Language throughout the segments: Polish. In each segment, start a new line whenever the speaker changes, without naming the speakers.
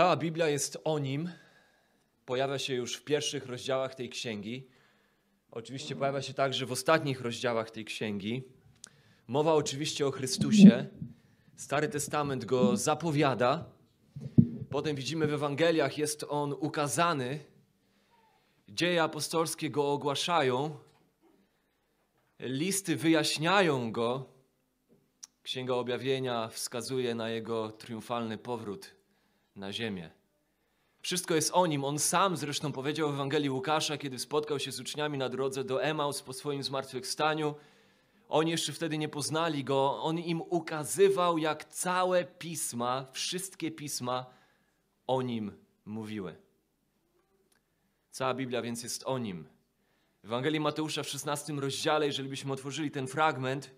Cała Biblia jest o nim. Pojawia się już w pierwszych rozdziałach tej księgi. Oczywiście pojawia się także w ostatnich rozdziałach tej księgi. Mowa oczywiście o Chrystusie. Stary Testament go zapowiada. Potem widzimy w Ewangeliach, jest on ukazany. Dzieje apostolskie go ogłaszają. Listy wyjaśniają go. Księga Objawienia wskazuje na jego triumfalny powrót na ziemię. Wszystko jest o nim. On sam zresztą powiedział w Ewangelii Łukasza, kiedy spotkał się z uczniami na drodze do Emaus po swoim zmartwychwstaniu. Oni jeszcze wtedy nie poznali go. On im ukazywał, jak całe pisma, wszystkie pisma o nim mówiły. Cała Biblia więc jest o nim. W Ewangelii Mateusza w 16 rozdziale, jeżeli byśmy otworzyli ten fragment,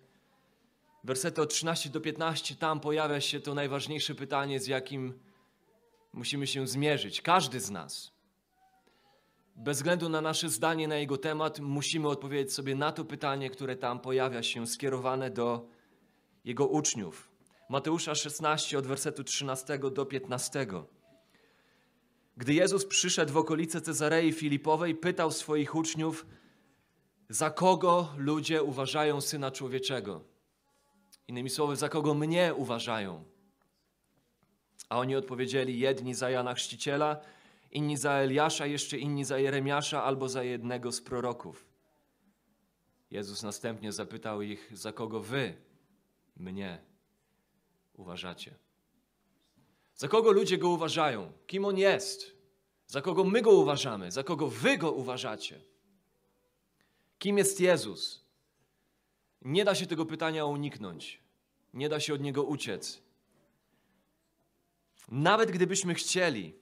wersety od 13 do 15, tam pojawia się to najważniejsze pytanie, z jakim musimy się zmierzyć. Każdy z nas. Bez względu na nasze zdanie na jego temat, musimy odpowiedzieć sobie na to pytanie, które tam pojawia się, skierowane do jego uczniów. Mateusza 16, od wersetu 13 do 15. Gdy Jezus przyszedł w okolice Cezarei Filipowej, pytał swoich uczniów, za kogo ludzie uważają Syna Człowieczego. Innymi słowy, za kogo mnie uważają. A oni odpowiedzieli, jedni za Jana Chrzciciela, inni za Eliasza, jeszcze inni za Jeremiasza albo za jednego z proroków. Jezus następnie zapytał ich, za kogo wy mnie uważacie. Za kogo ludzie go uważają? Kim on jest? Za kogo my go uważamy? Za kogo wy go uważacie? Kim jest Jezus? Nie da się tego pytania uniknąć. Nie da się od niego uciec. Nawet gdybyśmy chcieli,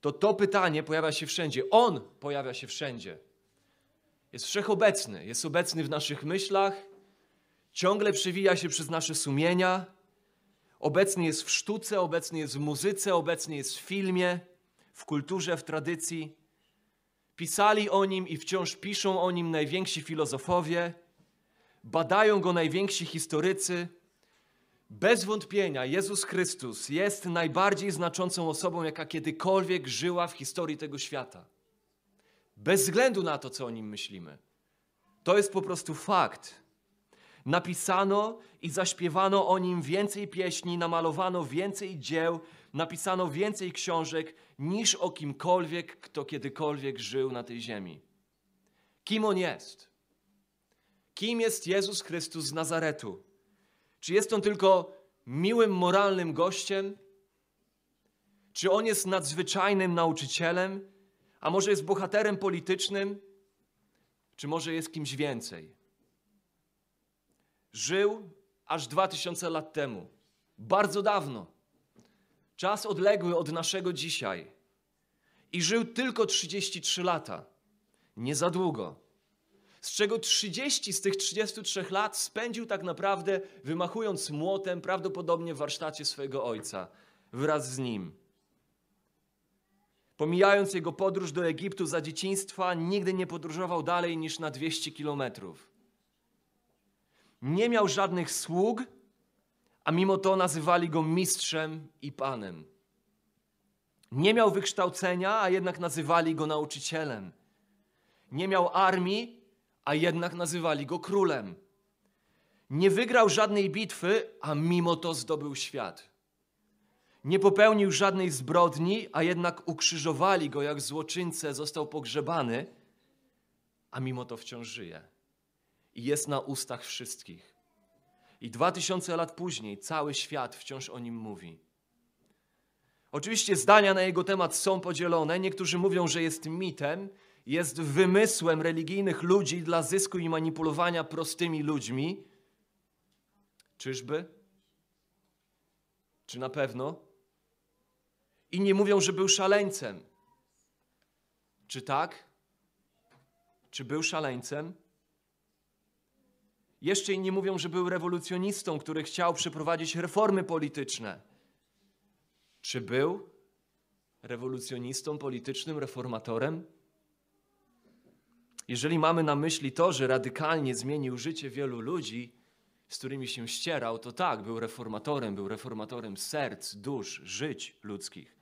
to to pytanie pojawia się wszędzie. On pojawia się wszędzie. Jest wszechobecny, jest obecny w naszych myślach, ciągle przewija się przez nasze sumienia, obecny jest w sztuce, obecny jest w muzyce, obecny jest w filmie, w kulturze, w tradycji. Pisali o nim i wciąż piszą o nim najwięksi filozofowie, badają go najwięksi historycy. Bez wątpienia Jezus Chrystus jest najbardziej znaczącą osobą, jaka kiedykolwiek żyła w historii tego świata. Bez względu na to, co o nim myślimy. To jest po prostu fakt. Napisano i zaśpiewano o nim więcej pieśni, namalowano więcej dzieł, napisano więcej książek niż o kimkolwiek, kto kiedykolwiek żył na tej ziemi. Kim on jest? Kim jest Jezus Chrystus z Nazaretu? Czy jest on tylko miłym, moralnym gościem? Czy on jest nadzwyczajnym nauczycielem? A może jest bohaterem politycznym? Czy może jest kimś więcej? Żył aż dwa tysiące lat temu, bardzo dawno. Czas odległy od naszego dzisiaj. I żył tylko 33 lata. Nie za długo z czego 30 z tych 33 lat spędził tak naprawdę wymachując młotem, prawdopodobnie w warsztacie swojego ojca, wraz z nim. Pomijając jego podróż do Egiptu za dzieciństwa, nigdy nie podróżował dalej niż na 200 kilometrów. Nie miał żadnych sług, a mimo to nazywali go mistrzem i panem. Nie miał wykształcenia, a jednak nazywali go nauczycielem. Nie miał armii, a jednak nazywali go królem. Nie wygrał żadnej bitwy, a mimo to zdobył świat. Nie popełnił żadnej zbrodni, a jednak ukrzyżowali go jak złoczyńcę, został pogrzebany, a mimo to wciąż żyje. I jest na ustach wszystkich. I dwa tysiące lat później cały świat wciąż o nim mówi. Oczywiście zdania na jego temat są podzielone. Niektórzy mówią, że jest mitem, jest wymysłem religijnych ludzi dla zysku i manipulowania prostymi ludźmi? Czyżby? Czy na pewno? Inni mówią, że był szaleńcem. Czy tak? Czy był szaleńcem? Jeszcze inni mówią, że był rewolucjonistą, który chciał przeprowadzić reformy polityczne. Czy był rewolucjonistą politycznym, reformatorem? Jeżeli mamy na myśli to, że radykalnie zmienił życie wielu ludzi, z którymi się ścierał, to tak, był reformatorem, był reformatorem serc, dusz, żyć ludzkich.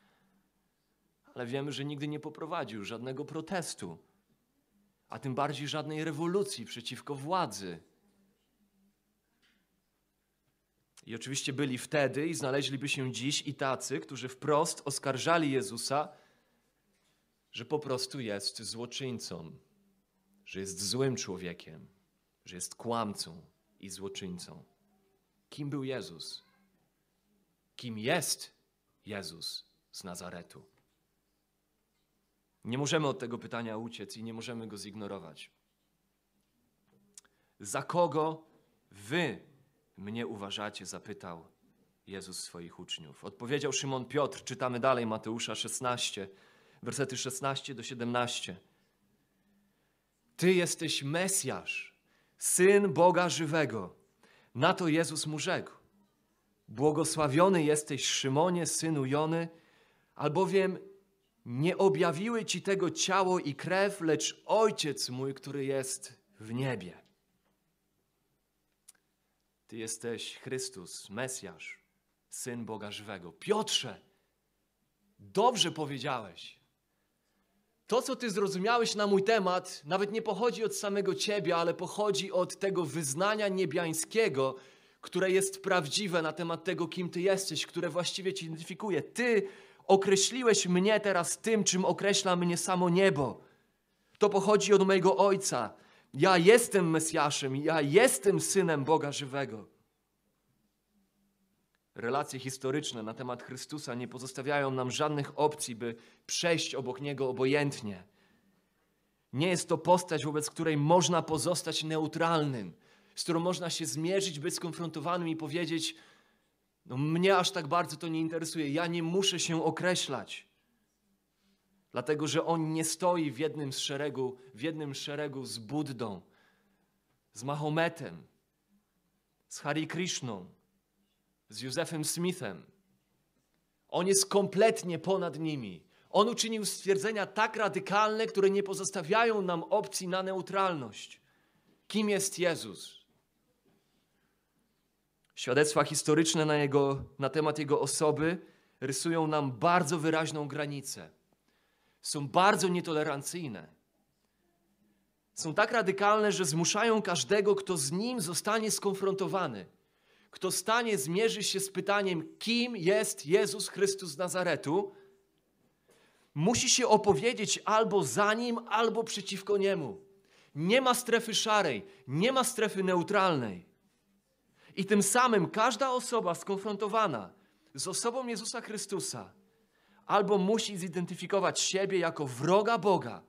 Ale wiemy, że nigdy nie poprowadził żadnego protestu, a tym bardziej żadnej rewolucji przeciwko władzy. I oczywiście byli wtedy i znaleźliby się dziś i tacy, którzy wprost oskarżali Jezusa, że po prostu jest złoczyńcą, że jest złym człowiekiem, że jest kłamcą i złoczyńcą. Kim był Jezus? Kim jest Jezus z Nazaretu? Nie możemy od tego pytania uciec i nie możemy go zignorować. Za kogo wy mnie uważacie? zapytał Jezus swoich uczniów. Odpowiedział Szymon Piotr, czytamy dalej Mateusza 16, wersety 16 do 17. Ty jesteś Mesjasz, syn Boga żywego. Na to Jezus mu rzekł: Błogosławiony jesteś, Szymonie, synu Jony, albowiem nie objawiły ci tego ciało i krew, lecz Ojciec mój, który jest w niebie. Ty jesteś Chrystus, Mesjasz, syn Boga żywego. Piotrze, dobrze powiedziałeś. To, co ty zrozumiałeś na mój temat, nawet nie pochodzi od samego ciebie, ale pochodzi od tego wyznania niebiańskiego, które jest prawdziwe na temat tego, kim ty jesteś, które właściwie ci identyfikuje. Ty określiłeś mnie teraz tym, czym określa mnie samo niebo. To pochodzi od mojego Ojca. Ja jestem Mesjaszem, ja jestem synem Boga żywego. Relacje historyczne na temat Chrystusa nie pozostawiają nam żadnych opcji, by przejść obok Niego obojętnie. Nie jest to postać, wobec której można pozostać neutralnym, z którą można się zmierzyć, być skonfrontowanym i powiedzieć: No, mnie aż tak bardzo to nie interesuje, ja nie muszę się określać. Dlatego, że on nie stoi w jednym z szeregu, w jednym szeregu z Buddą, z Mahometem, z Hari Krishną, z Józefem Smithem. On jest kompletnie ponad nimi. On uczynił stwierdzenia tak radykalne, które nie pozostawiają nam opcji na neutralność. Kim jest Jezus? Świadectwa historyczne na, jego, na temat Jego osoby rysują nam bardzo wyraźną granicę. Są bardzo nietolerancyjne. Są tak radykalne, że zmuszają każdego, kto z Nim zostanie skonfrontowany – kto stanie, zmierzy się z pytaniem, kim jest Jezus Chrystus z Nazaretu, musi się opowiedzieć albo za nim, albo przeciwko niemu. Nie ma strefy szarej, nie ma strefy neutralnej. I tym samym każda osoba skonfrontowana z osobą Jezusa Chrystusa albo musi zidentyfikować siebie jako wroga Boga,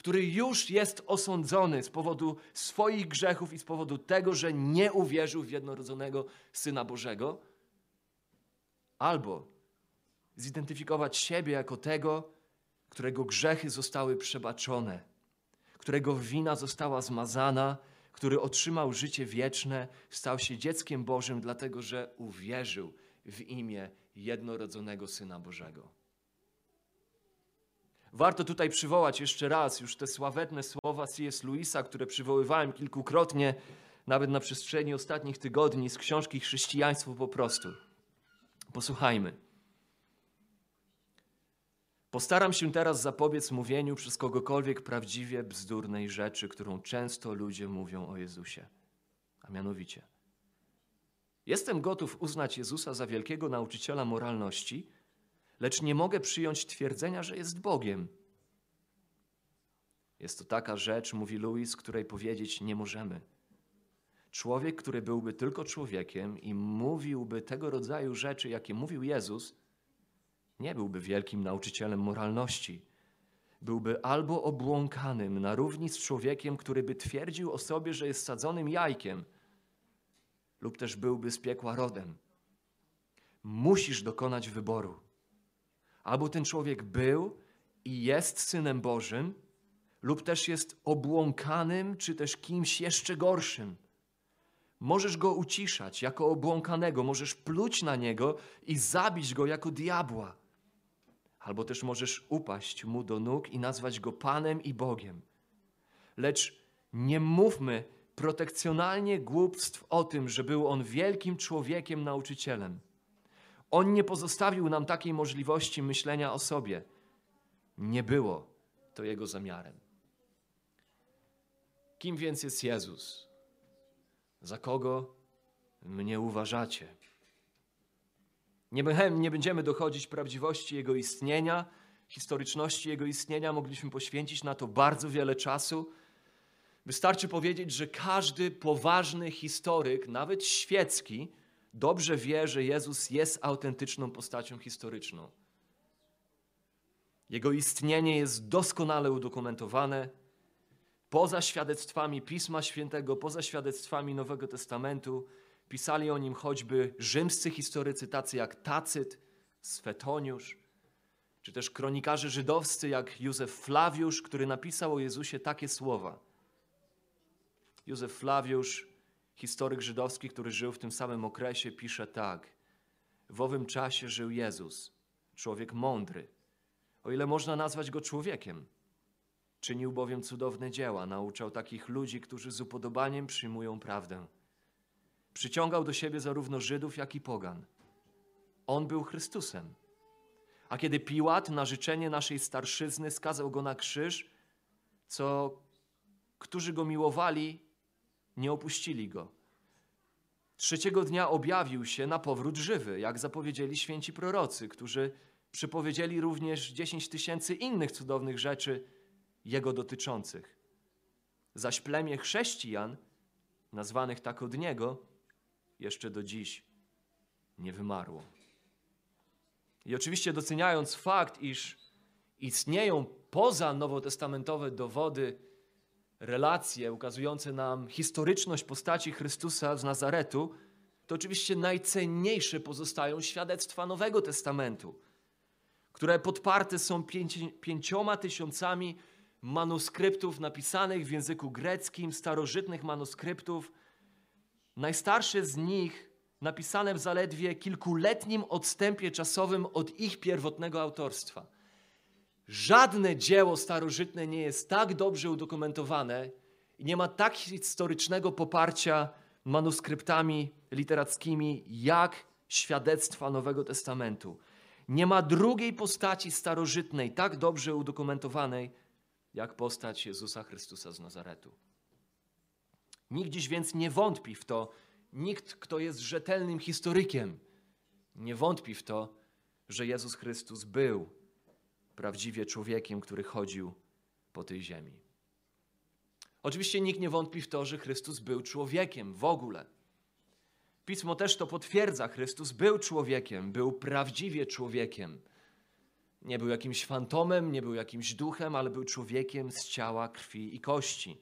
który już jest osądzony z powodu swoich grzechów i z powodu tego, że nie uwierzył w jednorodzonego Syna Bożego, albo zidentyfikować siebie jako tego, którego grzechy zostały przebaczone, którego wina została zmazana, który otrzymał życie wieczne, stał się dzieckiem Bożym, dlatego że uwierzył w imię jednorodzonego Syna Bożego. Warto tutaj przywołać jeszcze raz już te sławetne słowa C.S. Lewisa, które przywoływałem kilkukrotnie, nawet na przestrzeni ostatnich tygodni z książki Chrześcijaństwo po prostu. Posłuchajmy. Postaram się teraz zapobiec mówieniu przez kogokolwiek prawdziwie bzdurnej rzeczy, którą często ludzie mówią o Jezusie. A mianowicie, jestem gotów uznać Jezusa za wielkiego nauczyciela moralności, lecz nie mogę przyjąć twierdzenia, że jest Bogiem. Jest to taka rzecz, mówi Louis, której powiedzieć nie możemy. Człowiek, który byłby tylko człowiekiem i mówiłby tego rodzaju rzeczy, jakie mówił Jezus, nie byłby wielkim nauczycielem moralności. Byłby albo obłąkanym na równi z człowiekiem, który by twierdził o sobie, że jest sadzonym jajkiem, lub też byłby z piekła rodem. Musisz dokonać wyboru. Albo ten człowiek był i jest synem Bożym, lub też jest obłąkanym, czy też kimś jeszcze gorszym. Możesz go uciszać jako obłąkanego, możesz pluć na niego i zabić go jako diabła. Albo też możesz upaść mu do nóg i nazwać go Panem i Bogiem. Lecz nie mówmy protekcjonalnie głupstw o tym, że był on wielkim człowiekiem, nauczycielem. On nie pozostawił nam takiej możliwości myślenia o sobie. Nie było to jego zamiarem. Kim więc jest Jezus? Za kogo mnie uważacie? Nie, nie będziemy dochodzić prawdziwości Jego istnienia, historyczności Jego istnienia. Mogliśmy poświęcić na to bardzo wiele czasu. Wystarczy powiedzieć, że każdy poważny historyk, nawet świecki, dobrze wie, że Jezus jest autentyczną postacią historyczną. Jego istnienie jest doskonale udokumentowane. Poza świadectwami Pisma Świętego, poza świadectwami Nowego Testamentu, pisali o nim choćby rzymscy historycy, tacy jak Tacyt, Swetoniusz, czy też kronikarze żydowscy jak Józef Flawiusz, który napisał o Jezusie takie słowa. Józef Flawiusz, historyk żydowski, który żył w tym samym okresie, pisze tak. W owym czasie żył Jezus, człowiek mądry, o ile można nazwać go człowiekiem. Czynił bowiem cudowne dzieła, nauczał takich ludzi, którzy z upodobaniem przyjmują prawdę. Przyciągał do siebie zarówno Żydów, jak i pogan. On był Chrystusem. A kiedy Piłat na życzenie naszej starszyzny skazał go na krzyż, co którzy go miłowali, nie opuścili go. Trzeciego dnia objawił się na powrót żywy, jak zapowiedzieli święci prorocy, którzy przypowiedzieli również dziesięć tysięcy innych cudownych rzeczy jego dotyczących. Zaś plemię chrześcijan, nazwanych tak od niego, jeszcze do dziś nie wymarło. I oczywiście doceniając fakt, iż istnieją poza nowotestamentowe dowody, relacje ukazujące nam historyczność postaci Chrystusa z Nazaretu, to oczywiście najcenniejsze pozostają świadectwa Nowego Testamentu, które podparte są pięci, pięcioma tysiącami manuskryptów napisanych w języku greckim, starożytnych manuskryptów. Najstarsze z nich napisane w zaledwie kilkuletnim odstępie czasowym od ich pierwotnego autorstwa. Żadne dzieło starożytne nie jest tak dobrze udokumentowane i nie ma tak historycznego poparcia manuskryptami literackimi jak świadectwa Nowego Testamentu. Nie ma drugiej postaci starożytnej tak dobrze udokumentowanej jak postać Jezusa Chrystusa z Nazaretu. Nikt dziś więc nie wątpi w to, nikt, kto jest rzetelnym historykiem, nie wątpi w to, że Jezus Chrystus był prawdziwie człowiekiem, który chodził po tej ziemi. Oczywiście nikt nie wątpi w to, że Chrystus był człowiekiem w ogóle. Pismo też to potwierdza. Chrystus był człowiekiem, był prawdziwie człowiekiem. Nie był jakimś fantomem, nie był jakimś duchem, ale był człowiekiem z ciała, krwi i kości.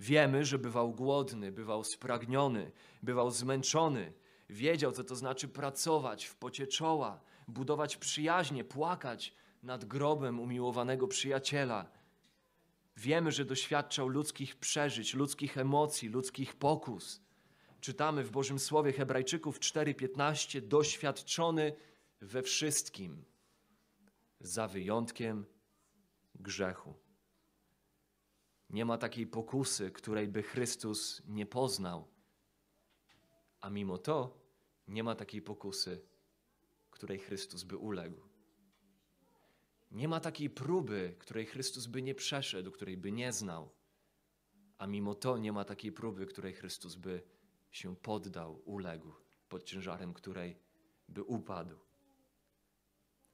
Wiemy, że bywał głodny, bywał spragniony, bywał zmęczony. Wiedział, co to znaczy pracować w pocie czoła, budować przyjaźnie, płakać nad grobem umiłowanego przyjaciela. Wiemy, że doświadczał ludzkich przeżyć, ludzkich emocji, ludzkich pokus. Czytamy w Bożym Słowie Hebrajczyków 4:15 doświadczony we wszystkim za wyjątkiem grzechu. Nie ma takiej pokusy, której by Chrystus nie poznał, a mimo to nie ma takiej pokusy, której Chrystus by uległ. Nie ma takiej próby, której Chrystus by nie przeszedł, której by nie znał, a mimo to nie ma takiej próby, której Chrystus by się poddał, uległ, pod ciężarem której by upadł.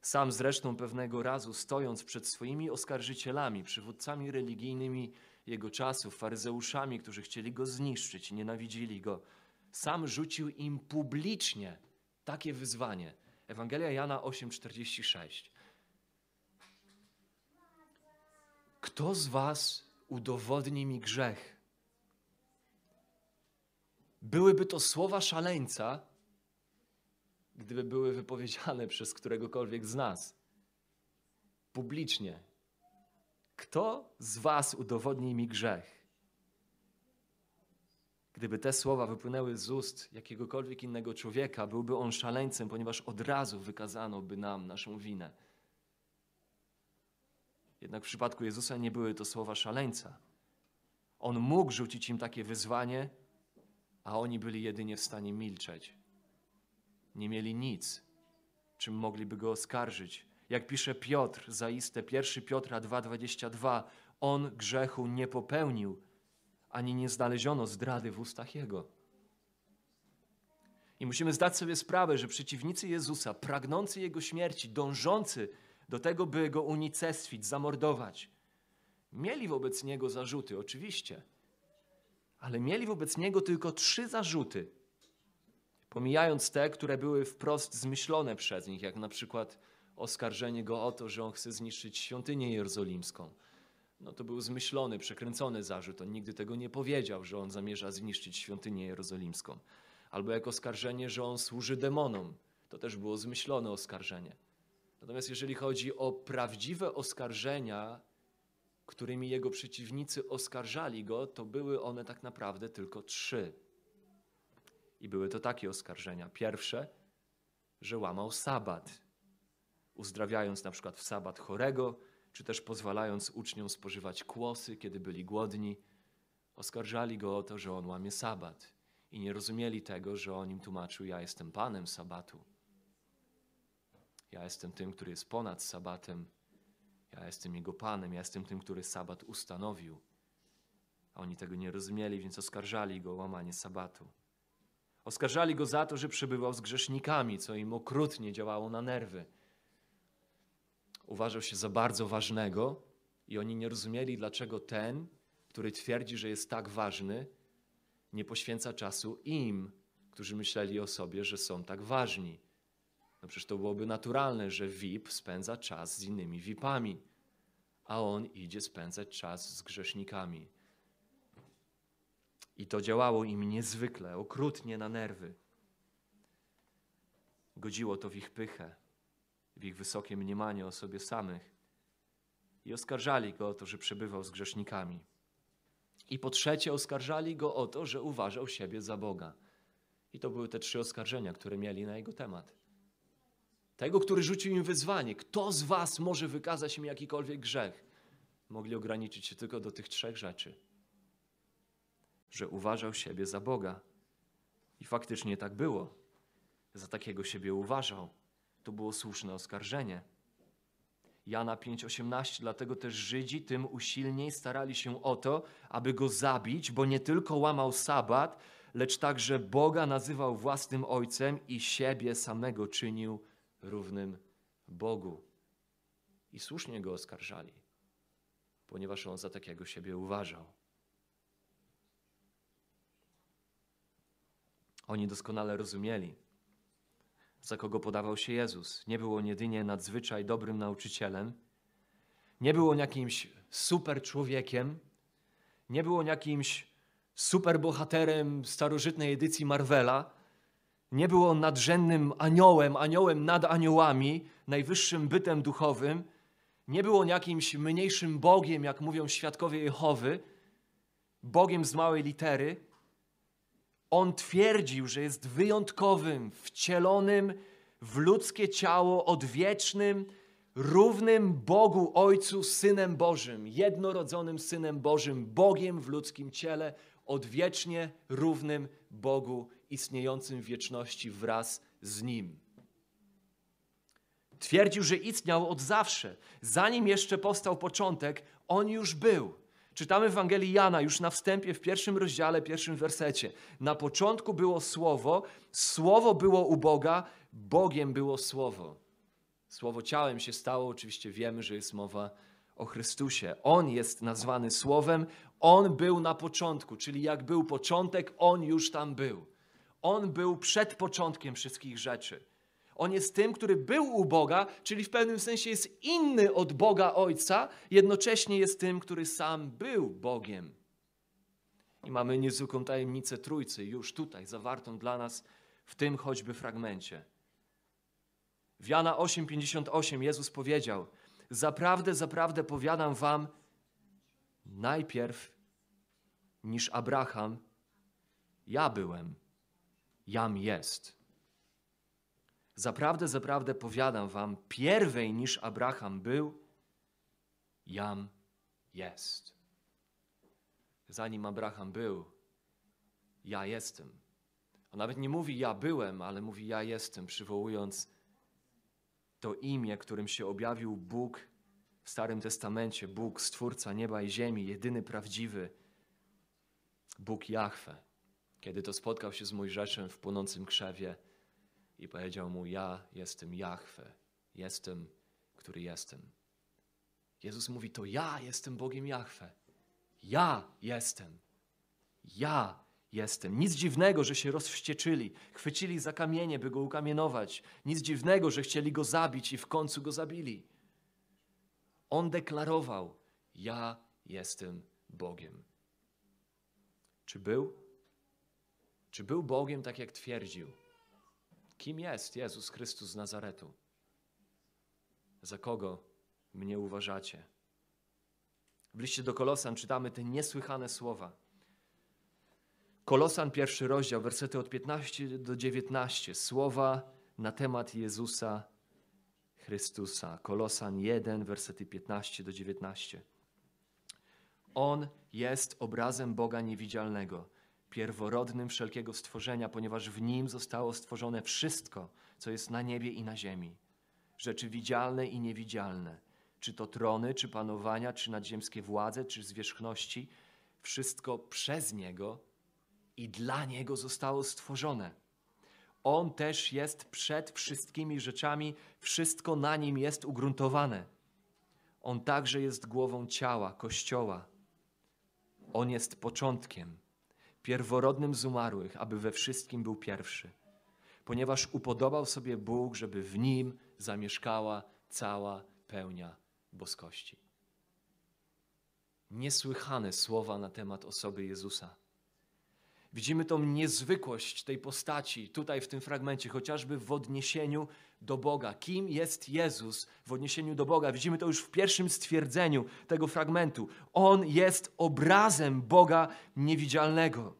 Sam zresztą pewnego razu, stojąc przed swoimi oskarżycielami, przywódcami religijnymi jego czasów, faryzeuszami, którzy chcieli go zniszczyć, nienawidzili go, sam rzucił im publicznie takie wyzwanie. Ewangelia Jana 8:46. Kto z was udowodni mi grzech? Byłyby to słowa szaleńca, gdyby były wypowiedziane przez któregokolwiek z nas publicznie. Kto z Was udowodni mi grzech? Gdyby te słowa wypłynęły z ust jakiegokolwiek innego człowieka, byłby on szaleńcem, ponieważ od razu wykazano by nam naszą winę. Jednak w przypadku Jezusa nie były to słowa szaleńca. On mógł rzucić im takie wyzwanie, a oni byli jedynie w stanie milczeć. Nie mieli nic, czym mogliby go oskarżyć. Jak pisze Piotr, zaiste 1 Piotra 2,22, on grzechu nie popełnił, ani nie znaleziono zdrady w ustach jego. I musimy zdać sobie sprawę, że przeciwnicy Jezusa, pragnący Jego śmierci, dążący do tego, by Go unicestwić, zamordować, mieli wobec Niego zarzuty, oczywiście, ale mieli wobec Niego tylko trzy zarzuty, pomijając te, które były wprost zmyślone przez nich, jak na przykład oskarżenie Go o to, że On chce zniszczyć świątynię jerozolimską. No to był zmyślony, przekręcony zarzut. On nigdy tego nie powiedział, że On zamierza zniszczyć świątynię jerozolimską albo jak oskarżenie, że on służy demonom. To też było zmyślone oskarżenie. Natomiast jeżeli chodzi o prawdziwe oskarżenia, którymi jego przeciwnicy oskarżali go, to były one tak naprawdę tylko trzy. I były to takie oskarżenia. Pierwsze, że łamał sabat, uzdrawiając na przykład w sabat chorego, czy też pozwalając uczniom spożywać kłosy, kiedy byli głodni. Oskarżali go o to, że on łamie sabat i nie rozumieli tego, że on im tłumaczył: Ja jestem Panem Sabatu. Ja jestem tym, który jest ponad Sabatem. Ja jestem Jego Panem. Ja jestem tym, który Sabat ustanowił. A oni tego nie rozumieli, więc oskarżali go o łamanie Sabatu. Oskarżali go za to, że przebywał z grzesznikami, co im okrutnie działało na nerwy. Uważał się za bardzo ważnego i oni nie rozumieli, dlaczego ten, który twierdzi, że jest tak ważny, nie poświęca czasu im, którzy myśleli o sobie, że są tak ważni. No przecież to byłoby naturalne, że VIP spędza czas z innymi VIPami, a on idzie spędzać czas z grzesznikami. I to działało im niezwykle, okrutnie na nerwy. Godziło to w ich pychę, w ich wysokie mniemanie o sobie samych i oskarżali go o to, że przebywał z grzesznikami. I po trzecie, oskarżali go o to, że uważał siebie za Boga. I to były te trzy oskarżenia, które mieli na jego temat. Tego, który rzucił im wyzwanie, kto z was może wykazać mi jakikolwiek grzech? Mogli ograniczyć się tylko do tych trzech rzeczy. Że uważał siebie za Boga. I faktycznie tak było. Za takiego siebie uważał. To było słuszne oskarżenie. Jana 5:18, dlatego też Żydzi tym usilniej starali się o to, aby go zabić, bo nie tylko łamał sabat, lecz także Boga nazywał własnym ojcem i siebie samego czynił równym Bogu. I słusznie go oskarżali, ponieważ on za takiego siebie uważał. Oni doskonale rozumieli, za kogo podawał się Jezus. Nie był on jedynie nadzwyczaj dobrym nauczycielem, nie był on jakimś super człowiekiem, nie był on jakimś super bohaterem starożytnej edycji Marvela, nie był on nadrzędnym aniołem, aniołem nad aniołami, najwyższym bytem duchowym, nie był on jakimś mniejszym Bogiem, jak mówią świadkowie Jehowy, Bogiem z małej litery, on twierdził, że jest wyjątkowym, wcielonym w ludzkie ciało, odwiecznym, równym Bogu Ojcu, Synem Bożym, jednorodzonym Synem Bożym, Bogiem w ludzkim ciele, odwiecznie równym Bogu, istniejącym w wieczności wraz z Nim. Twierdził, że istniał od zawsze. Zanim jeszcze powstał początek, On już był. Czytamy w Ewangelii Jana już na wstępie w pierwszym rozdziale, pierwszym wersecie. Na początku było Słowo, Słowo było u Boga, Bogiem było Słowo. Słowo ciałem się stało, oczywiście wiemy, że jest mowa o Chrystusie. On jest nazwany Słowem, On był na początku, czyli jak był początek, On już tam był. On był przed początkiem wszystkich rzeczy. On jest tym, który był u Boga, czyli w pewnym sensie jest inny od Boga Ojca, jednocześnie jest tym, który sam był Bogiem. I mamy niezwykłą tajemnicę Trójcy już tutaj, zawartą dla nas w tym choćby fragmencie. W Jana 8,58 Jezus powiedział: Zaprawdę, zaprawdę powiadam wam, najpierw niż Abraham, ja byłem, jam jest. Zaprawdę, zaprawdę powiadam wam, pierwej niż Abraham był, jam jest. zanim Abraham był, ja jestem. On nawet nie mówi ja byłem, ale mówi ja jestem, przywołując to imię, którym się objawił Bóg w Starym Testamencie, Bóg, Stwórca nieba i ziemi, jedyny prawdziwy Bóg Jahwe. Kiedy to spotkał się z Mojżeszem w płonącym krzewie i powiedział mu: Ja jestem Jahwe, jestem, który jestem. Jezus mówi: To ja jestem Bogiem Jahwe. Ja jestem. Ja jestem. Nic dziwnego, że się rozwścieczyli, chwycili za kamienie, by go ukamienować. Nic dziwnego, że chcieli go zabić i w końcu go zabili. On deklarował: Ja jestem Bogiem. Czy był? Czy był Bogiem tak, jak twierdził? Kim jest Jezus Chrystus z Nazaretu? Za kogo mnie uważacie? W liście do Kolosan czytamy te niesłychane słowa. Kolosan, pierwszy rozdział, wersety od 15 do 19. Słowa na temat Jezusa Chrystusa. Kolosan 1, wersety 15 do 19. On jest obrazem Boga niewidzialnego, pierworodnym wszelkiego stworzenia, ponieważ w nim zostało stworzone wszystko, co jest na niebie i na ziemi. Rzeczy widzialne i niewidzialne, czy to trony, czy panowania, czy nadziemskie władze, czy zwierzchności, wszystko przez Niego i dla Niego zostało stworzone. On też jest przed wszystkimi rzeczami, wszystko na Nim jest ugruntowane. On także jest głową ciała, Kościoła. On jest początkiem, pierworodnym z umarłych, aby we wszystkim był pierwszy, ponieważ upodobał sobie Bóg, żeby w Nim zamieszkała cała pełnia boskości. Niesłychane słowa na temat osoby Jezusa. Widzimy tą niezwykłość tej postaci tutaj w tym fragmencie, chociażby w odniesieniu do Boga. Kim jest Jezus w odniesieniu do Boga? Widzimy to już w pierwszym stwierdzeniu tego fragmentu. On jest obrazem Boga niewidzialnego.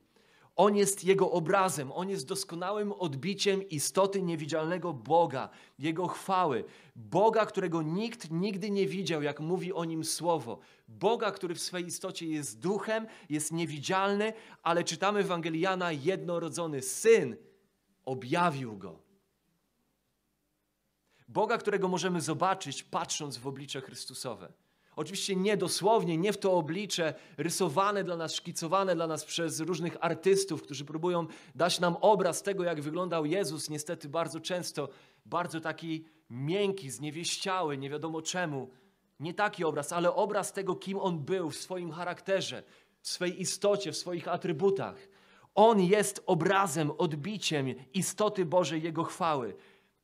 On jest Jego obrazem, On jest doskonałym odbiciem istoty niewidzialnego Boga, Jego chwały. Boga, którego nikt nigdy nie widział, jak mówi o Nim Słowo. Boga, który w swej istocie jest duchem, jest niewidzialny, ale czytamy Ewangeliana, jednorodzony Syn objawił Go. Boga, którego możemy zobaczyć patrząc w oblicze Chrystusowe. Oczywiście nie dosłownie, nie w to oblicze rysowane dla nas, szkicowane dla nas przez różnych artystów, którzy próbują dać nam obraz tego, jak wyglądał Jezus, niestety bardzo często bardzo taki miękki, zniewieściały, nie wiadomo czemu. Nie taki obraz, ale obraz tego, kim On był w swoim charakterze, w swej istocie, w swoich atrybutach. On jest obrazem, odbiciem istoty Bożej, Jego chwały.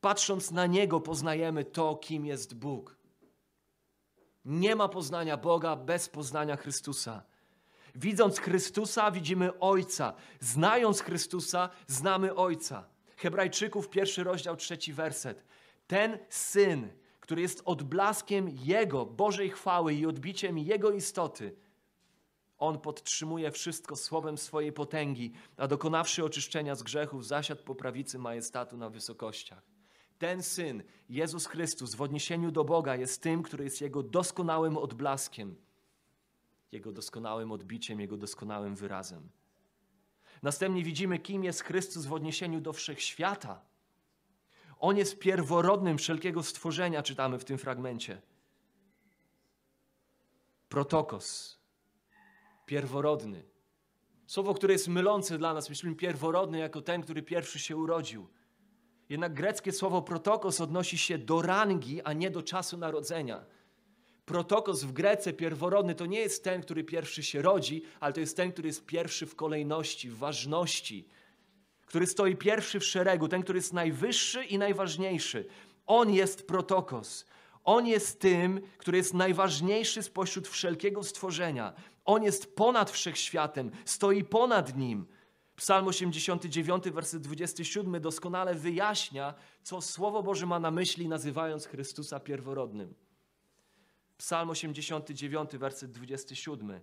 Patrząc na Niego poznajemy to, kim jest Bóg. Nie ma poznania Boga bez poznania Chrystusa. Widząc Chrystusa, widzimy Ojca. Znając Chrystusa, znamy Ojca. Hebrajczyków, pierwszy rozdział, trzeci werset. Ten syn, który jest odblaskiem Jego, Bożej chwały i odbiciem Jego istoty, on podtrzymuje wszystko słowem swojej potęgi, a dokonawszy oczyszczenia z grzechów, zasiadł po prawicy majestatu na wysokościach. Ten syn, Jezus Chrystus, w odniesieniu do Boga jest tym, który jest Jego doskonałym odblaskiem, Jego doskonałym odbiciem, Jego doskonałym wyrazem. Następnie widzimy, kim jest Chrystus w odniesieniu do wszechświata. On jest pierworodnym wszelkiego stworzenia, czytamy w tym fragmencie. Protokos, pierworodny. Słowo, które jest mylące dla nas, myślimy pierworodny jako ten, który pierwszy się urodził. Jednak greckie słowo protokos odnosi się do rangi, a nie do czasu narodzenia. Protokos w Grece pierworodny to nie jest ten, który pierwszy się rodzi, ale to jest ten, który jest pierwszy w kolejności, w ważności, który stoi pierwszy w szeregu, ten, który jest najwyższy i najważniejszy. On jest protokos. On jest tym, który jest najważniejszy spośród wszelkiego stworzenia. On jest ponad wszechświatem, stoi ponad nim. Psalm 89, werset 27 doskonale wyjaśnia, co Słowo Boże ma na myśli, nazywając Chrystusa pierworodnym. Psalm 89, werset 27.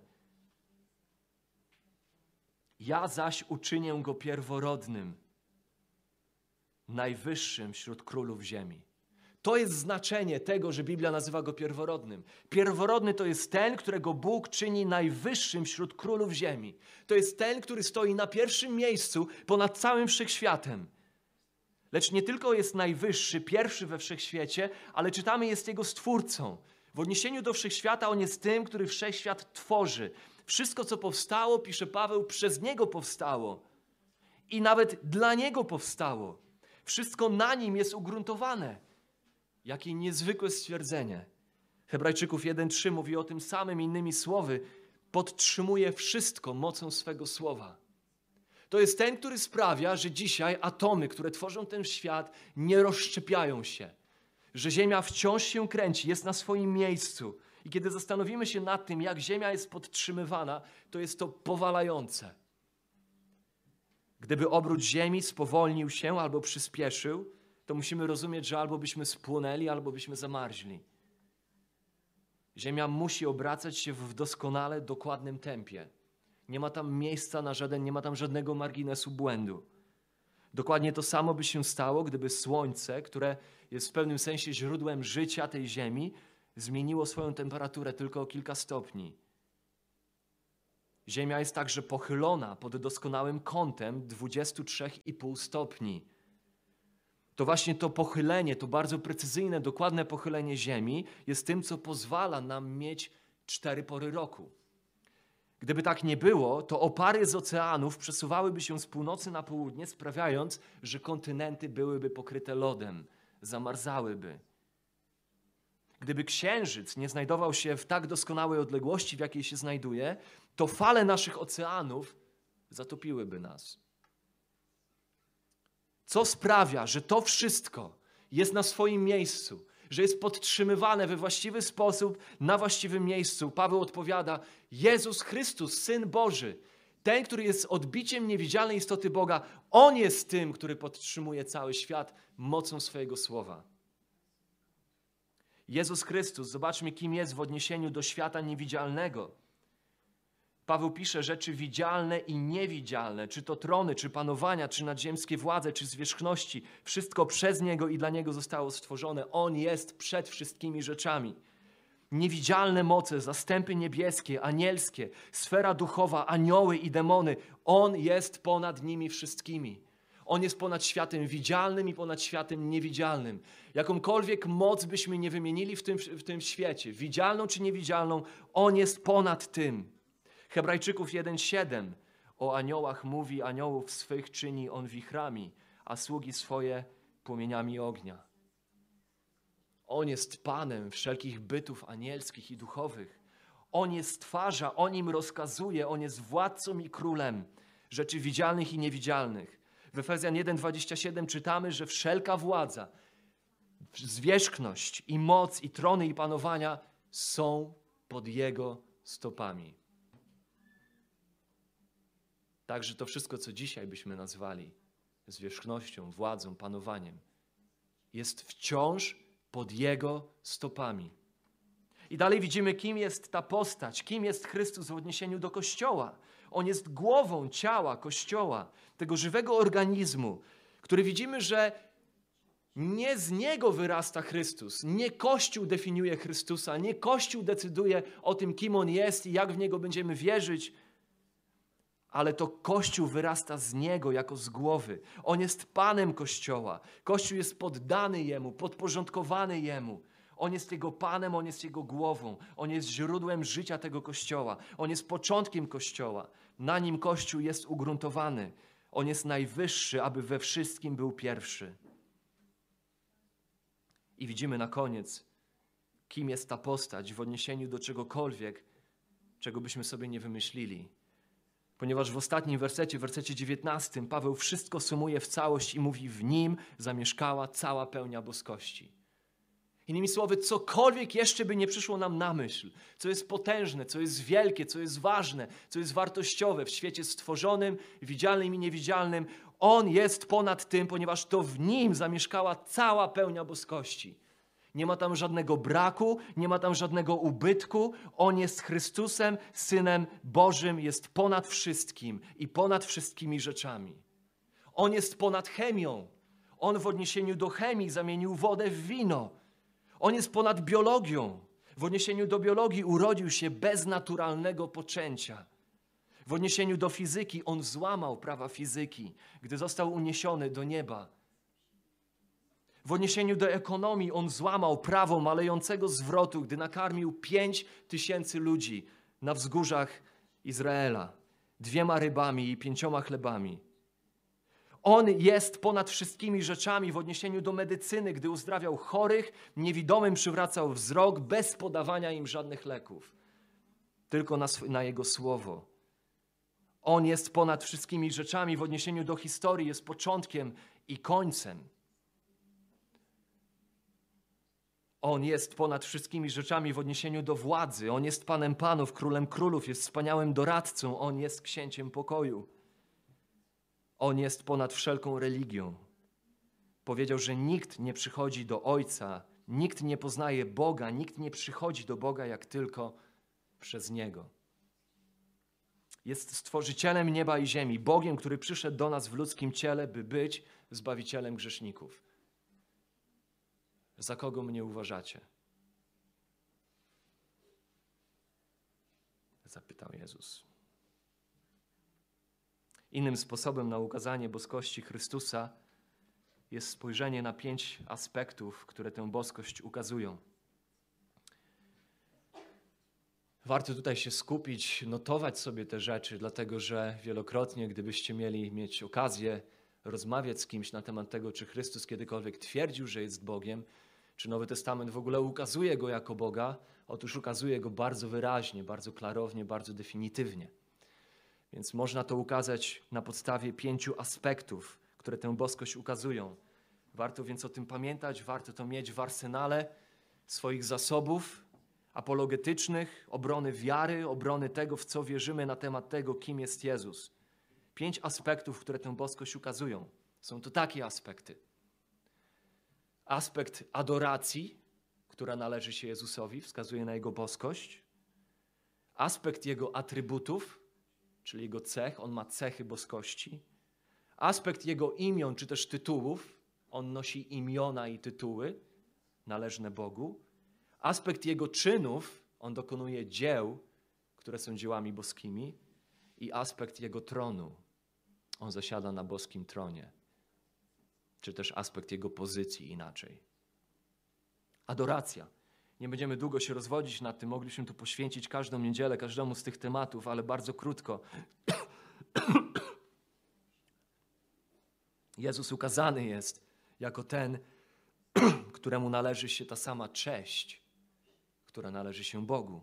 Ja zaś uczynię go pierworodnym, najwyższym wśród królów ziemi. To jest znaczenie tego, że Biblia nazywa go pierworodnym. Pierworodny to jest ten, którego Bóg czyni najwyższym wśród królów ziemi. To jest ten, który stoi na pierwszym miejscu ponad całym wszechświatem. Lecz nie tylko jest najwyższy, pierwszy we wszechświecie, ale czytamy, jest jego stwórcą. W odniesieniu do wszechświata on jest tym, który wszechświat tworzy. Wszystko, co powstało, pisze Paweł, przez niego powstało. I nawet dla niego powstało. Wszystko na nim jest ugruntowane. Jakie niezwykłe stwierdzenie. Hebrajczyków 1:3 mówi o tym samym, innymi słowy, podtrzymuje wszystko mocą swego słowa. To jest ten, który sprawia, że dzisiaj atomy, które tworzą ten świat, nie rozszczepiają się. Że Ziemia wciąż się kręci, jest na swoim miejscu. I kiedy zastanowimy się nad tym, jak Ziemia jest podtrzymywana, to jest to powalające. Gdyby obrót Ziemi spowolnił się albo przyspieszył, to musimy rozumieć, że albo byśmy spłonęli, albo byśmy zamarzli. Ziemia musi obracać się w doskonale dokładnym tempie. Nie ma tam miejsca na żaden, nie ma tam żadnego marginesu błędu. Dokładnie to samo by się stało, gdyby Słońce, które jest w pewnym sensie źródłem życia tej Ziemi, zmieniło swoją temperaturę tylko o kilka stopni. Ziemia jest także pochylona pod doskonałym kątem 23,5 stopni. To właśnie to pochylenie, to bardzo precyzyjne, dokładne pochylenie Ziemi jest tym, co pozwala nam mieć cztery pory roku. Gdyby tak nie było, to opary z oceanów przesuwałyby się z północy na południe, sprawiając, że kontynenty byłyby pokryte lodem, zamarzałyby. Gdyby księżyc nie znajdował się w tak doskonałej odległości, w jakiej się znajduje, to fale naszych oceanów zatopiłyby nas. Co sprawia, że to wszystko jest na swoim miejscu, że jest podtrzymywane we właściwy sposób, na właściwym miejscu? Paweł odpowiada: Jezus Chrystus, Syn Boży, ten, który jest odbiciem niewidzialnej istoty Boga, On jest tym, który podtrzymuje cały świat mocą swojego słowa. Jezus Chrystus, zobaczmy, kim jest w odniesieniu do świata niewidzialnego. Paweł pisze rzeczy widzialne i niewidzialne, czy to trony, czy panowania, czy nadziemskie władze, czy zwierzchności. Wszystko przez Niego i dla Niego zostało stworzone. On jest przed wszystkimi rzeczami. Niewidzialne moce, zastępy niebieskie, anielskie, sfera duchowa, anioły i demony. On jest ponad nimi wszystkimi. On jest ponad światem widzialnym i ponad światem niewidzialnym. Jakąkolwiek moc byśmy nie wymienili w tym, w tym świecie, widzialną czy niewidzialną, On jest ponad tym. Hebrajczyków 1:7 o aniołach mówi, aniołów swych czyni on wichrami, a sługi swoje płomieniami ognia. On jest Panem wszelkich bytów anielskich i duchowych. On je stwarza, On im rozkazuje, On jest władcą i królem rzeczy widzialnych i niewidzialnych. W Efezjan 1:27 czytamy, że wszelka władza, zwierzchność i moc i trony i panowania są pod Jego stopami. Także to wszystko, co dzisiaj byśmy nazwali zwierzchnością, władzą, panowaniem, jest wciąż pod Jego stopami. I dalej widzimy, kim jest ta postać, kim jest Chrystus w odniesieniu do Kościoła. On jest głową ciała Kościoła, tego żywego organizmu, który widzimy, że nie z niego wyrasta Chrystus, nie Kościół definiuje Chrystusa, nie Kościół decyduje o tym, kim on jest i jak w niego będziemy wierzyć, ale to Kościół wyrasta z Niego jako z głowy. On jest Panem Kościoła. Kościół jest poddany Jemu, podporządkowany Jemu. On jest Jego Panem, On jest Jego głową. On jest źródłem życia tego Kościoła. On jest początkiem Kościoła. Na Nim Kościół jest ugruntowany. On jest najwyższy, aby we wszystkim był pierwszy. I widzimy na koniec, kim jest ta postać w odniesieniu do czegokolwiek, czego byśmy sobie nie wymyślili ponieważ w ostatnim wersecie, w wersecie 19, Paweł wszystko sumuje w całość i mówi: W nim zamieszkała cała pełnia boskości. Innymi słowy, cokolwiek jeszcze by nie przyszło nam na myśl, co jest potężne, co jest wielkie, co jest ważne, co jest wartościowe w świecie stworzonym, widzialnym i niewidzialnym, on jest ponad tym, ponieważ to w nim zamieszkała cała pełnia boskości. Nie ma tam żadnego braku, nie ma tam żadnego ubytku. On jest Chrystusem, Synem Bożym, jest ponad wszystkim i ponad wszystkimi rzeczami. On jest ponad chemią. On w odniesieniu do chemii zamienił wodę w wino. On jest ponad biologią. W odniesieniu do biologii urodził się bez naturalnego poczęcia. W odniesieniu do fizyki on złamał prawa fizyki, gdy został uniesiony do nieba. W odniesieniu do ekonomii on złamał prawo malejącego zwrotu, gdy nakarmił pięć tysięcy ludzi na wzgórzach Izraela dwiema rybami i pięcioma chlebami. On jest ponad wszystkimi rzeczami w odniesieniu do medycyny, gdy uzdrawiał chorych, niewidomym przywracał wzrok bez podawania im żadnych leków, tylko na, na Jego słowo. On jest ponad wszystkimi rzeczami w odniesieniu do historii, jest początkiem i końcem. On jest ponad wszystkimi rzeczami w odniesieniu do władzy. On jest Panem Panów, Królem Królów, jest wspaniałym doradcą. On jest księciem pokoju. On jest ponad wszelką religią. Powiedział, że nikt nie przychodzi do Ojca, nikt nie poznaje Boga, nikt nie przychodzi do Boga jak tylko przez Niego. Jest stworzycielem nieba i ziemi, Bogiem, który przyszedł do nas w ludzkim ciele, by być zbawicielem grzeszników. Za kogo mnie uważacie? Zapytał Jezus. Innym sposobem na ukazanie boskości Chrystusa jest spojrzenie na pięć aspektów, które tę boskość ukazują. Warto tutaj się skupić, notować sobie te rzeczy, dlatego że wielokrotnie, gdybyście mieli mieć okazję rozmawiać z kimś na temat tego, czy Chrystus kiedykolwiek twierdził, że jest Bogiem, czy Nowy Testament w ogóle ukazuje go jako Boga, otóż ukazuje go bardzo wyraźnie, bardzo klarownie, bardzo definitywnie. Więc można to ukazać na podstawie pięciu aspektów, które tę boskość ukazują. Warto więc o tym pamiętać, warto to mieć w arsenale swoich zasobów apologetycznych, obrony wiary, obrony tego, w co wierzymy na temat tego, kim jest Jezus. Pięć aspektów, które tę boskość ukazują. Są to takie aspekty. Aspekt adoracji, która należy się Jezusowi, wskazuje na Jego boskość. Aspekt Jego atrybutów, czyli Jego cech, On ma cechy boskości. Aspekt Jego imion, czy też tytułów, On nosi imiona i tytuły należne Bogu. Aspekt Jego czynów, On dokonuje dzieł, które są dziełami boskimi. I aspekt Jego tronu, On zasiada na boskim tronie czy też aspekt jego pozycji inaczej. Adoracja. Nie będziemy długo się rozwodzić nad tym, mogliśmy tu poświęcić każdą niedzielę, każdemu z tych tematów, ale bardzo krótko. Jezus ukazany jest jako ten, któremu należy się ta sama cześć, która należy się Bogu.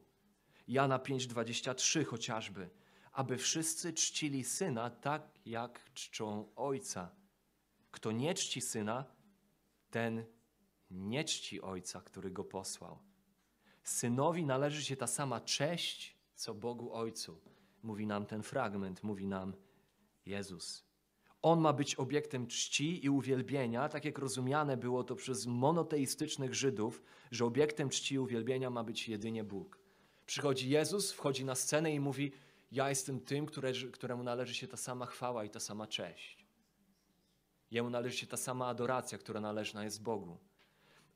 Jana 5:23 chociażby, aby wszyscy czcili syna tak, jak czczą ojca. Kto nie czci syna, ten nie czci ojca, który go posłał. Synowi należy się ta sama cześć, co Bogu Ojcu. Mówi nam ten fragment, mówi nam Jezus. On ma być obiektem czci i uwielbienia, tak jak rozumiane było to przez monoteistycznych Żydów, że obiektem czci i uwielbienia ma być jedynie Bóg. Przychodzi Jezus, wchodzi na scenę i mówi: Ja jestem tym, które, któremu należy się ta sama chwała i ta sama cześć. Jemu należy się ta sama adoracja, która należna jest Bogu.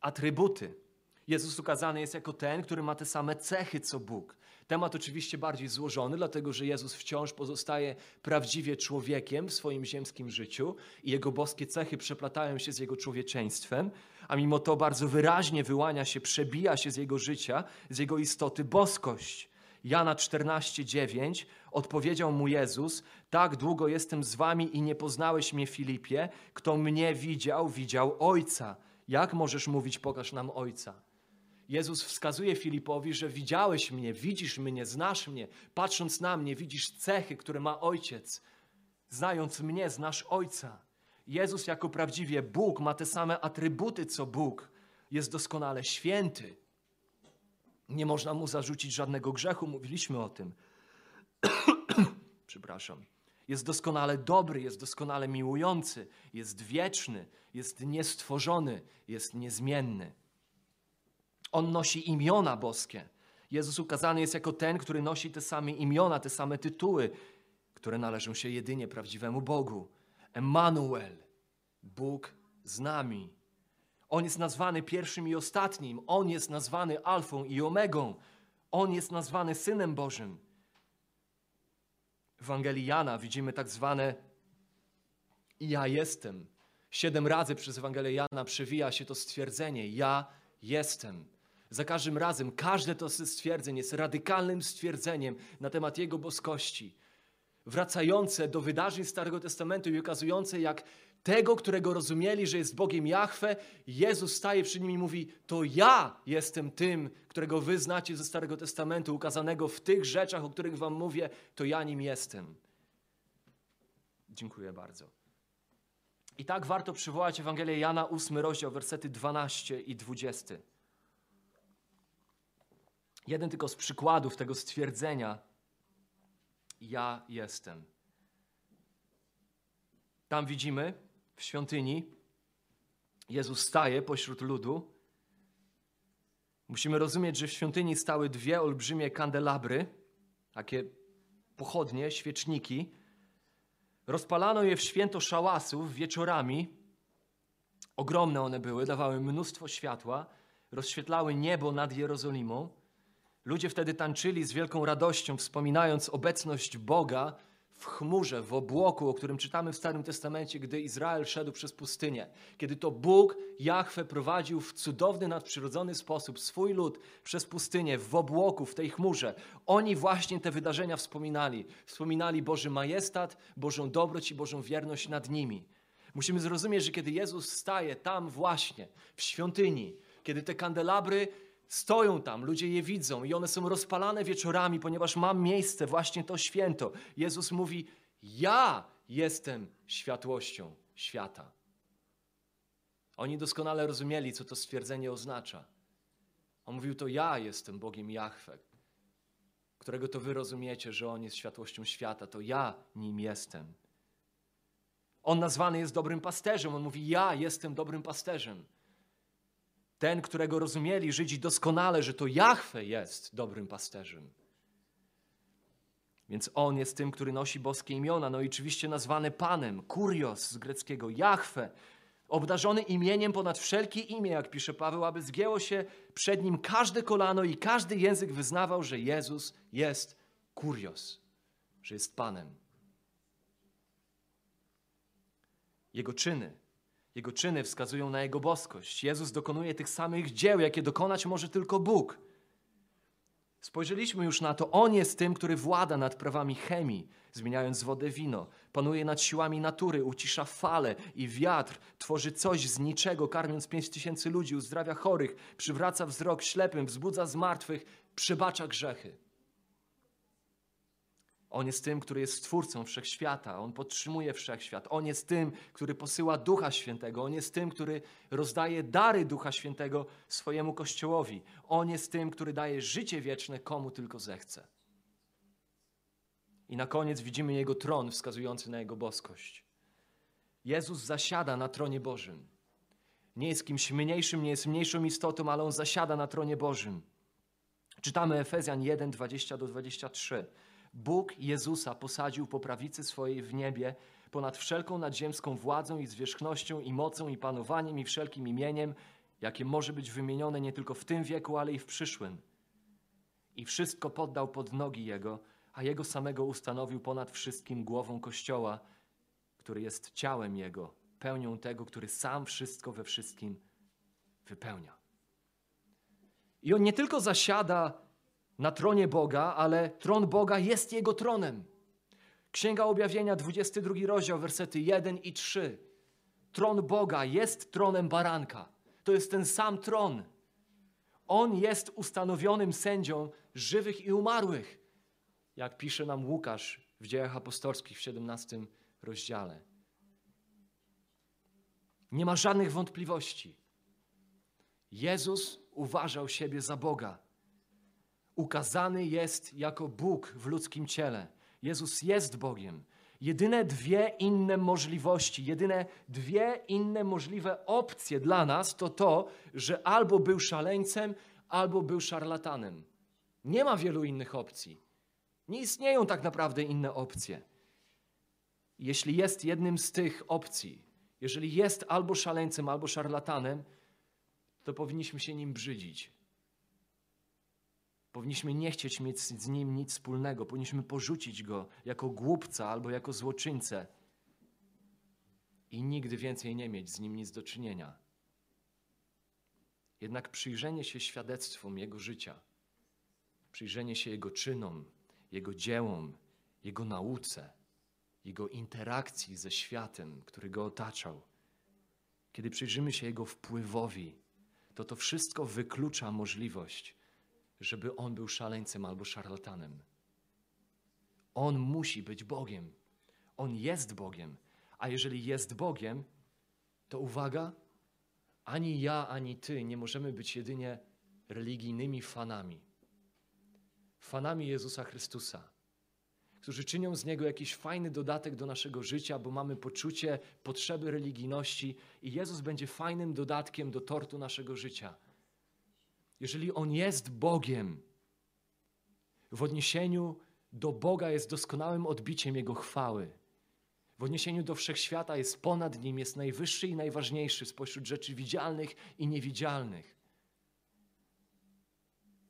Atrybuty. Jezus ukazany jest jako ten, który ma te same cechy co Bóg. Temat oczywiście bardziej złożony, dlatego że Jezus wciąż pozostaje prawdziwie człowiekiem w swoim ziemskim życiu i jego boskie cechy przeplatają się z jego człowieczeństwem, a mimo to bardzo wyraźnie wyłania się, przebija się z jego życia, z jego istoty boskość. Jana 14:9 odpowiedział mu Jezus: Tak długo jestem z wami i nie poznałeś mnie, Filipie. Kto mnie widział, widział Ojca. Jak możesz mówić, pokaż nam Ojca? Jezus wskazuje Filipowi, że widziałeś mnie, widzisz mnie, znasz mnie. Patrząc na mnie, widzisz cechy, które ma Ojciec. Znając mnie, znasz Ojca. Jezus jako prawdziwie Bóg ma te same atrybuty co Bóg. Jest doskonale święty. Nie można mu zarzucić żadnego grzechu, mówiliśmy o tym. Przepraszam. Jest doskonale dobry, jest doskonale miłujący, jest wieczny, jest niestworzony, jest niezmienny. On nosi imiona boskie. Jezus ukazany jest jako ten, który nosi te same imiona, te same tytuły, które należą się jedynie prawdziwemu Bogu. Emanuel, Bóg z nami. On jest nazwany pierwszym i ostatnim. On jest nazwany Alfą i Omegą. On jest nazwany Synem Bożym. W Ewangelii Jana widzimy tak zwane ja jestem. Siedem razy przez Ewangelię Jana przewija się to stwierdzenie ja jestem. Za każdym razem każde to stwierdzenie jest radykalnym stwierdzeniem na temat Jego boskości, wracające do wydarzeń Starego Testamentu i ukazujące, jak tego, którego rozumieli, że jest Bogiem Jahwe, Jezus staje przy nim i mówi: To ja jestem tym, którego wy znacie ze Starego Testamentu, ukazanego w tych rzeczach, o których wam mówię, to ja nim jestem. Dziękuję bardzo. I tak warto przywołać Ewangelię Jana, 8 rozdział, wersety 12 i 20. Jeden tylko z przykładów tego stwierdzenia: Ja jestem. Tam widzimy w świątyni Jezus staje pośród ludu. Musimy rozumieć, że w świątyni stały dwie olbrzymie kandelabry, takie pochodnie, świeczniki. Rozpalano je w święto szałasów wieczorami. Ogromne one były, dawały mnóstwo światła, rozświetlały niebo nad Jerozolimą. Ludzie wtedy tańczyli z wielką radością, wspominając obecność Boga w chmurze, w obłoku, o którym czytamy w Starym Testamencie, gdy Izrael szedł przez pustynię. Kiedy to Bóg, Jahwe, prowadził w cudowny, nadprzyrodzony sposób swój lud przez pustynię, w obłoku, w tej chmurze. Oni właśnie te wydarzenia wspominali. Wspominali Boży majestat, Bożą dobroć i Bożą wierność nad nimi. Musimy zrozumieć, że kiedy Jezus staje tam właśnie, w świątyni, kiedy te kandelabry Stoją tam, ludzie je widzą i one są rozpalane wieczorami, ponieważ mam miejsce, właśnie to święto. Jezus mówi: Ja jestem światłością świata. Oni doskonale rozumieli, co to stwierdzenie oznacza. On mówił: To ja jestem Bogiem Jahwe, którego to wy rozumiecie, że On jest światłością świata, to ja nim jestem. On nazwany jest dobrym pasterzem. On mówi: Ja jestem dobrym pasterzem. Ten, którego rozumieli Żydzi doskonale, że to Jahwe jest dobrym pasterzem. Więc on jest tym, który nosi boskie imiona, no i oczywiście nazwany Panem, Kurios z greckiego, Jahwe, obdarzony imieniem ponad wszelkie imię, jak pisze Paweł, aby zgięło się przed nim każde kolano i każdy język wyznawał, że Jezus jest Kurios, że jest Panem. Jego czyny jego czyny wskazują na Jego boskość. Jezus dokonuje tych samych dzieł, jakie dokonać może tylko Bóg. Spojrzeliśmy już na to. On jest tym, który włada nad prawami chemii, zmieniając wodę wino. Panuje nad siłami natury, ucisza fale i wiatr. Tworzy coś z niczego, karmiąc pięć tysięcy ludzi, uzdrawia chorych, przywraca wzrok ślepym, wzbudza zmartwych, przebacza grzechy. On jest tym, który jest stwórcą wszechświata, on podtrzymuje wszechświat. On jest tym, który posyła Ducha Świętego, on jest tym, który rozdaje dary Ducha Świętego swojemu Kościołowi. On jest tym, który daje życie wieczne komu tylko zechce. I na koniec widzimy jego tron wskazujący na jego boskość. Jezus zasiada na tronie Bożym. Nie jest kimś mniejszym, nie jest mniejszą istotą, ale on zasiada na tronie Bożym. Czytamy Efezjan 1, 20 do 23. Bóg Jezusa posadził po prawicy swojej w niebie ponad wszelką nadziemską władzą i zwierzchnością i mocą i panowaniem i wszelkim imieniem, jakie może być wymienione nie tylko w tym wieku, ale i w przyszłym. I wszystko poddał pod nogi Jego, a Jego samego ustanowił ponad wszystkim głową Kościoła, który jest ciałem Jego, pełnią tego, który sam wszystko we wszystkim wypełnia. I On nie tylko zasiada na tronie Boga, ale tron Boga jest Jego tronem. Księga Objawienia, 22 rozdział, wersety 1 i 3. Tron Boga jest tronem baranka. To jest ten sam tron. On jest ustanowionym sędzią żywych i umarłych, jak pisze nam Łukasz w dziejach apostolskich w 17 rozdziale. Nie ma żadnych wątpliwości. Jezus uważał siebie za Boga ukazany jest jako Bóg w ludzkim ciele. Jezus jest Bogiem. Jedyne dwie inne możliwości, jedyne dwie inne możliwe opcje dla nas to to, że albo był szaleńcem, albo był szarlatanem. Nie ma wielu innych opcji. Nie istnieją tak naprawdę inne opcje. Jeśli jest jednym z tych opcji, jeżeli jest albo szaleńcem, albo szarlatanem, to powinniśmy się nim brzydzić. Powinniśmy nie chcieć mieć z nim nic wspólnego, powinniśmy porzucić go jako głupca albo jako złoczyńcę i nigdy więcej nie mieć z nim nic do czynienia. Jednak przyjrzenie się świadectwom jego życia, przyjrzenie się jego czynom, jego dziełom, jego nauce, jego interakcji ze światem, który go otaczał, kiedy przyjrzymy się jego wpływowi, to to wszystko wyklucza możliwość, żeby on był szaleńcem albo szarlatanem. On musi być Bogiem. On jest Bogiem. A jeżeli jest Bogiem, to uwaga, ani ja, ani ty nie możemy być jedynie religijnymi fanami. Fanami Jezusa Chrystusa, którzy czynią z Niego jakiś fajny dodatek do naszego życia, bo mamy poczucie potrzeby religijności i Jezus będzie fajnym dodatkiem do tortu naszego życia. Jeżeli On jest Bogiem, w odniesieniu do Boga jest doskonałym odbiciem Jego chwały. W odniesieniu do wszechświata jest ponad nim, jest najwyższy i najważniejszy spośród rzeczy widzialnych i niewidzialnych.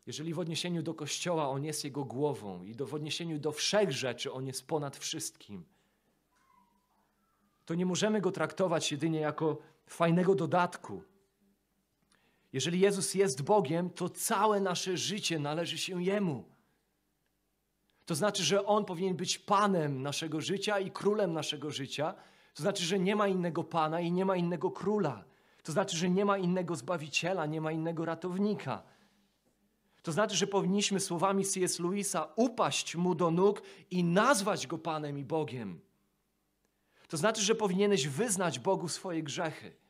Jeżeli w odniesieniu do Kościoła On jest Jego głową i do, w odniesieniu do wszech rzeczy On jest ponad wszystkim, to nie możemy Go traktować jedynie jako fajnego dodatku. Jeżeli Jezus jest Bogiem, to całe nasze życie należy się Jemu. To znaczy, że On powinien być Panem naszego życia i Królem naszego życia. To znaczy, że nie ma innego Pana i nie ma innego Króla. To znaczy, że nie ma innego Zbawiciela, nie ma innego ratownika. To znaczy, że powinniśmy słowami C.S. Lewisa upaść Mu do nóg i nazwać Go Panem i Bogiem. To znaczy, że powinieneś wyznać Bogu swoje grzechy.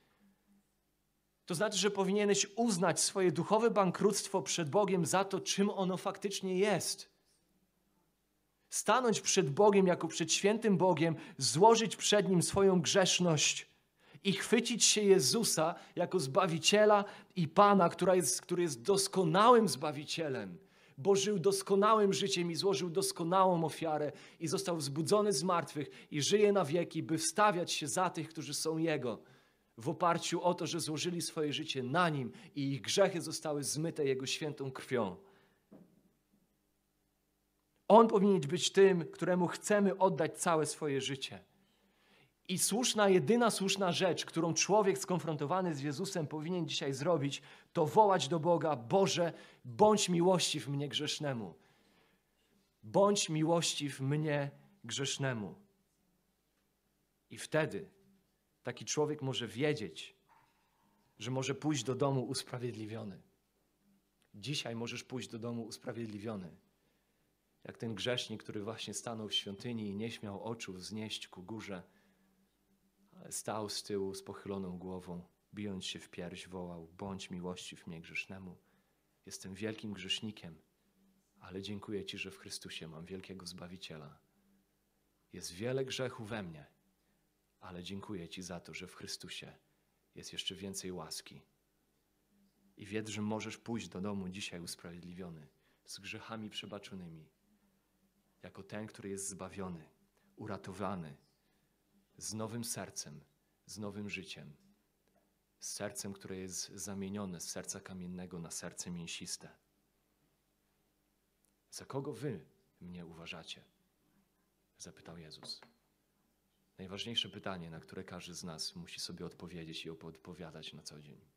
To znaczy, że powinieneś uznać swoje duchowe bankructwo przed Bogiem za to, czym ono faktycznie jest. Stanąć przed Bogiem jako przed świętym Bogiem, złożyć przed Nim swoją grzeszność i chwycić się Jezusa jako Zbawiciela i Pana, która jest, który jest doskonałym Zbawicielem, bo żył doskonałym życiem i złożył doskonałą ofiarę i został wzbudzony z martwych i żyje na wieki, by wstawiać się za tych, którzy są Jego, w oparciu o to, że złożyli swoje życie na Nim i ich grzechy zostały zmyte Jego świętą krwią. On powinien być tym, któremu chcemy oddać całe swoje życie. I słuszna, jedyna słuszna rzecz, którą człowiek skonfrontowany z Jezusem powinien dzisiaj zrobić, to wołać do Boga: Boże, bądź miłościw mnie grzesznemu. Bądź miłościw mnie grzesznemu. I wtedy taki człowiek może wiedzieć, że może pójść do domu usprawiedliwiony. Dzisiaj możesz pójść do domu usprawiedliwiony. Jak ten grzesznik, który właśnie stanął w świątyni i nie śmiał oczu wznieść ku górze, stał z tyłu z pochyloną głową, bijąc się w pierś, wołał: Bądź miłościw mnie grzesznemu. Jestem wielkim grzesznikiem, ale dziękuję Ci, że w Chrystusie mam wielkiego Zbawiciela. Jest wiele grzechu we mnie, ale dziękuję Ci za to, że w Chrystusie jest jeszcze więcej łaski. I wiedz, że możesz pójść do domu dzisiaj usprawiedliwiony, z grzechami przebaczonymi, jako ten, który jest zbawiony, uratowany, z nowym sercem, z nowym życiem, z sercem, które jest zamienione z serca kamiennego na serce mięsiste. Za kogo wy mnie uważacie? Zapytał Jezus. Najważniejsze pytanie, na które każdy z nas musi sobie odpowiedzieć i odpowiadać na co dzień.